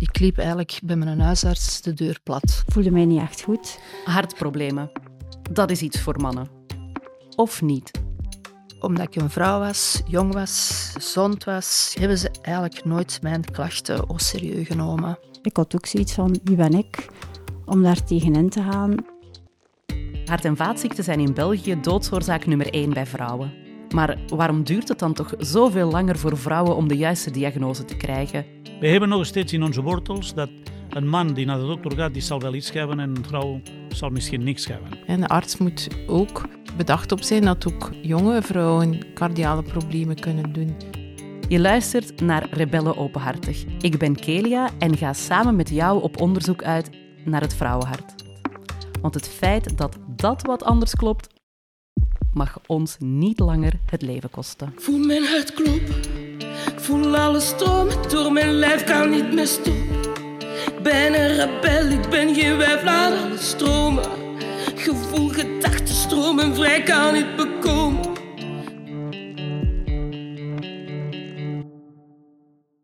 Ik liep eigenlijk bij mijn huisarts de deur plat. voelde mij niet echt goed. Hartproblemen. Dat is iets voor mannen. Of niet? Omdat ik een vrouw was, jong was, gezond was, hebben ze eigenlijk nooit mijn klachten au serieus genomen. Ik had ook zoiets van, wie ben ik om daar tegenin te gaan? Hart- en vaatziekten zijn in België doodsoorzaak nummer 1 bij vrouwen. Maar waarom duurt het dan toch zoveel langer voor vrouwen om de juiste diagnose te krijgen? We hebben nog steeds in onze wortels dat een man die naar de dokter gaat, die zal wel iets hebben en een vrouw zal misschien niks hebben. En de arts moet ook bedacht op zijn dat ook jonge vrouwen cardiale problemen kunnen doen. Je luistert naar Rebellen Openhartig. Ik ben Kelia en ga samen met jou op onderzoek uit naar het vrouwenhart. Want het feit dat dat wat anders klopt, mag ons niet langer het leven kosten. Voel mijn hart kloppen. Voel alles stromen door mijn lijf, kan niet meer stoppen. Ik ben een rebel, ik ben geen wijf, laat alles stromen. Gevoel, gedachten stromen vrij, kan niet bekomen.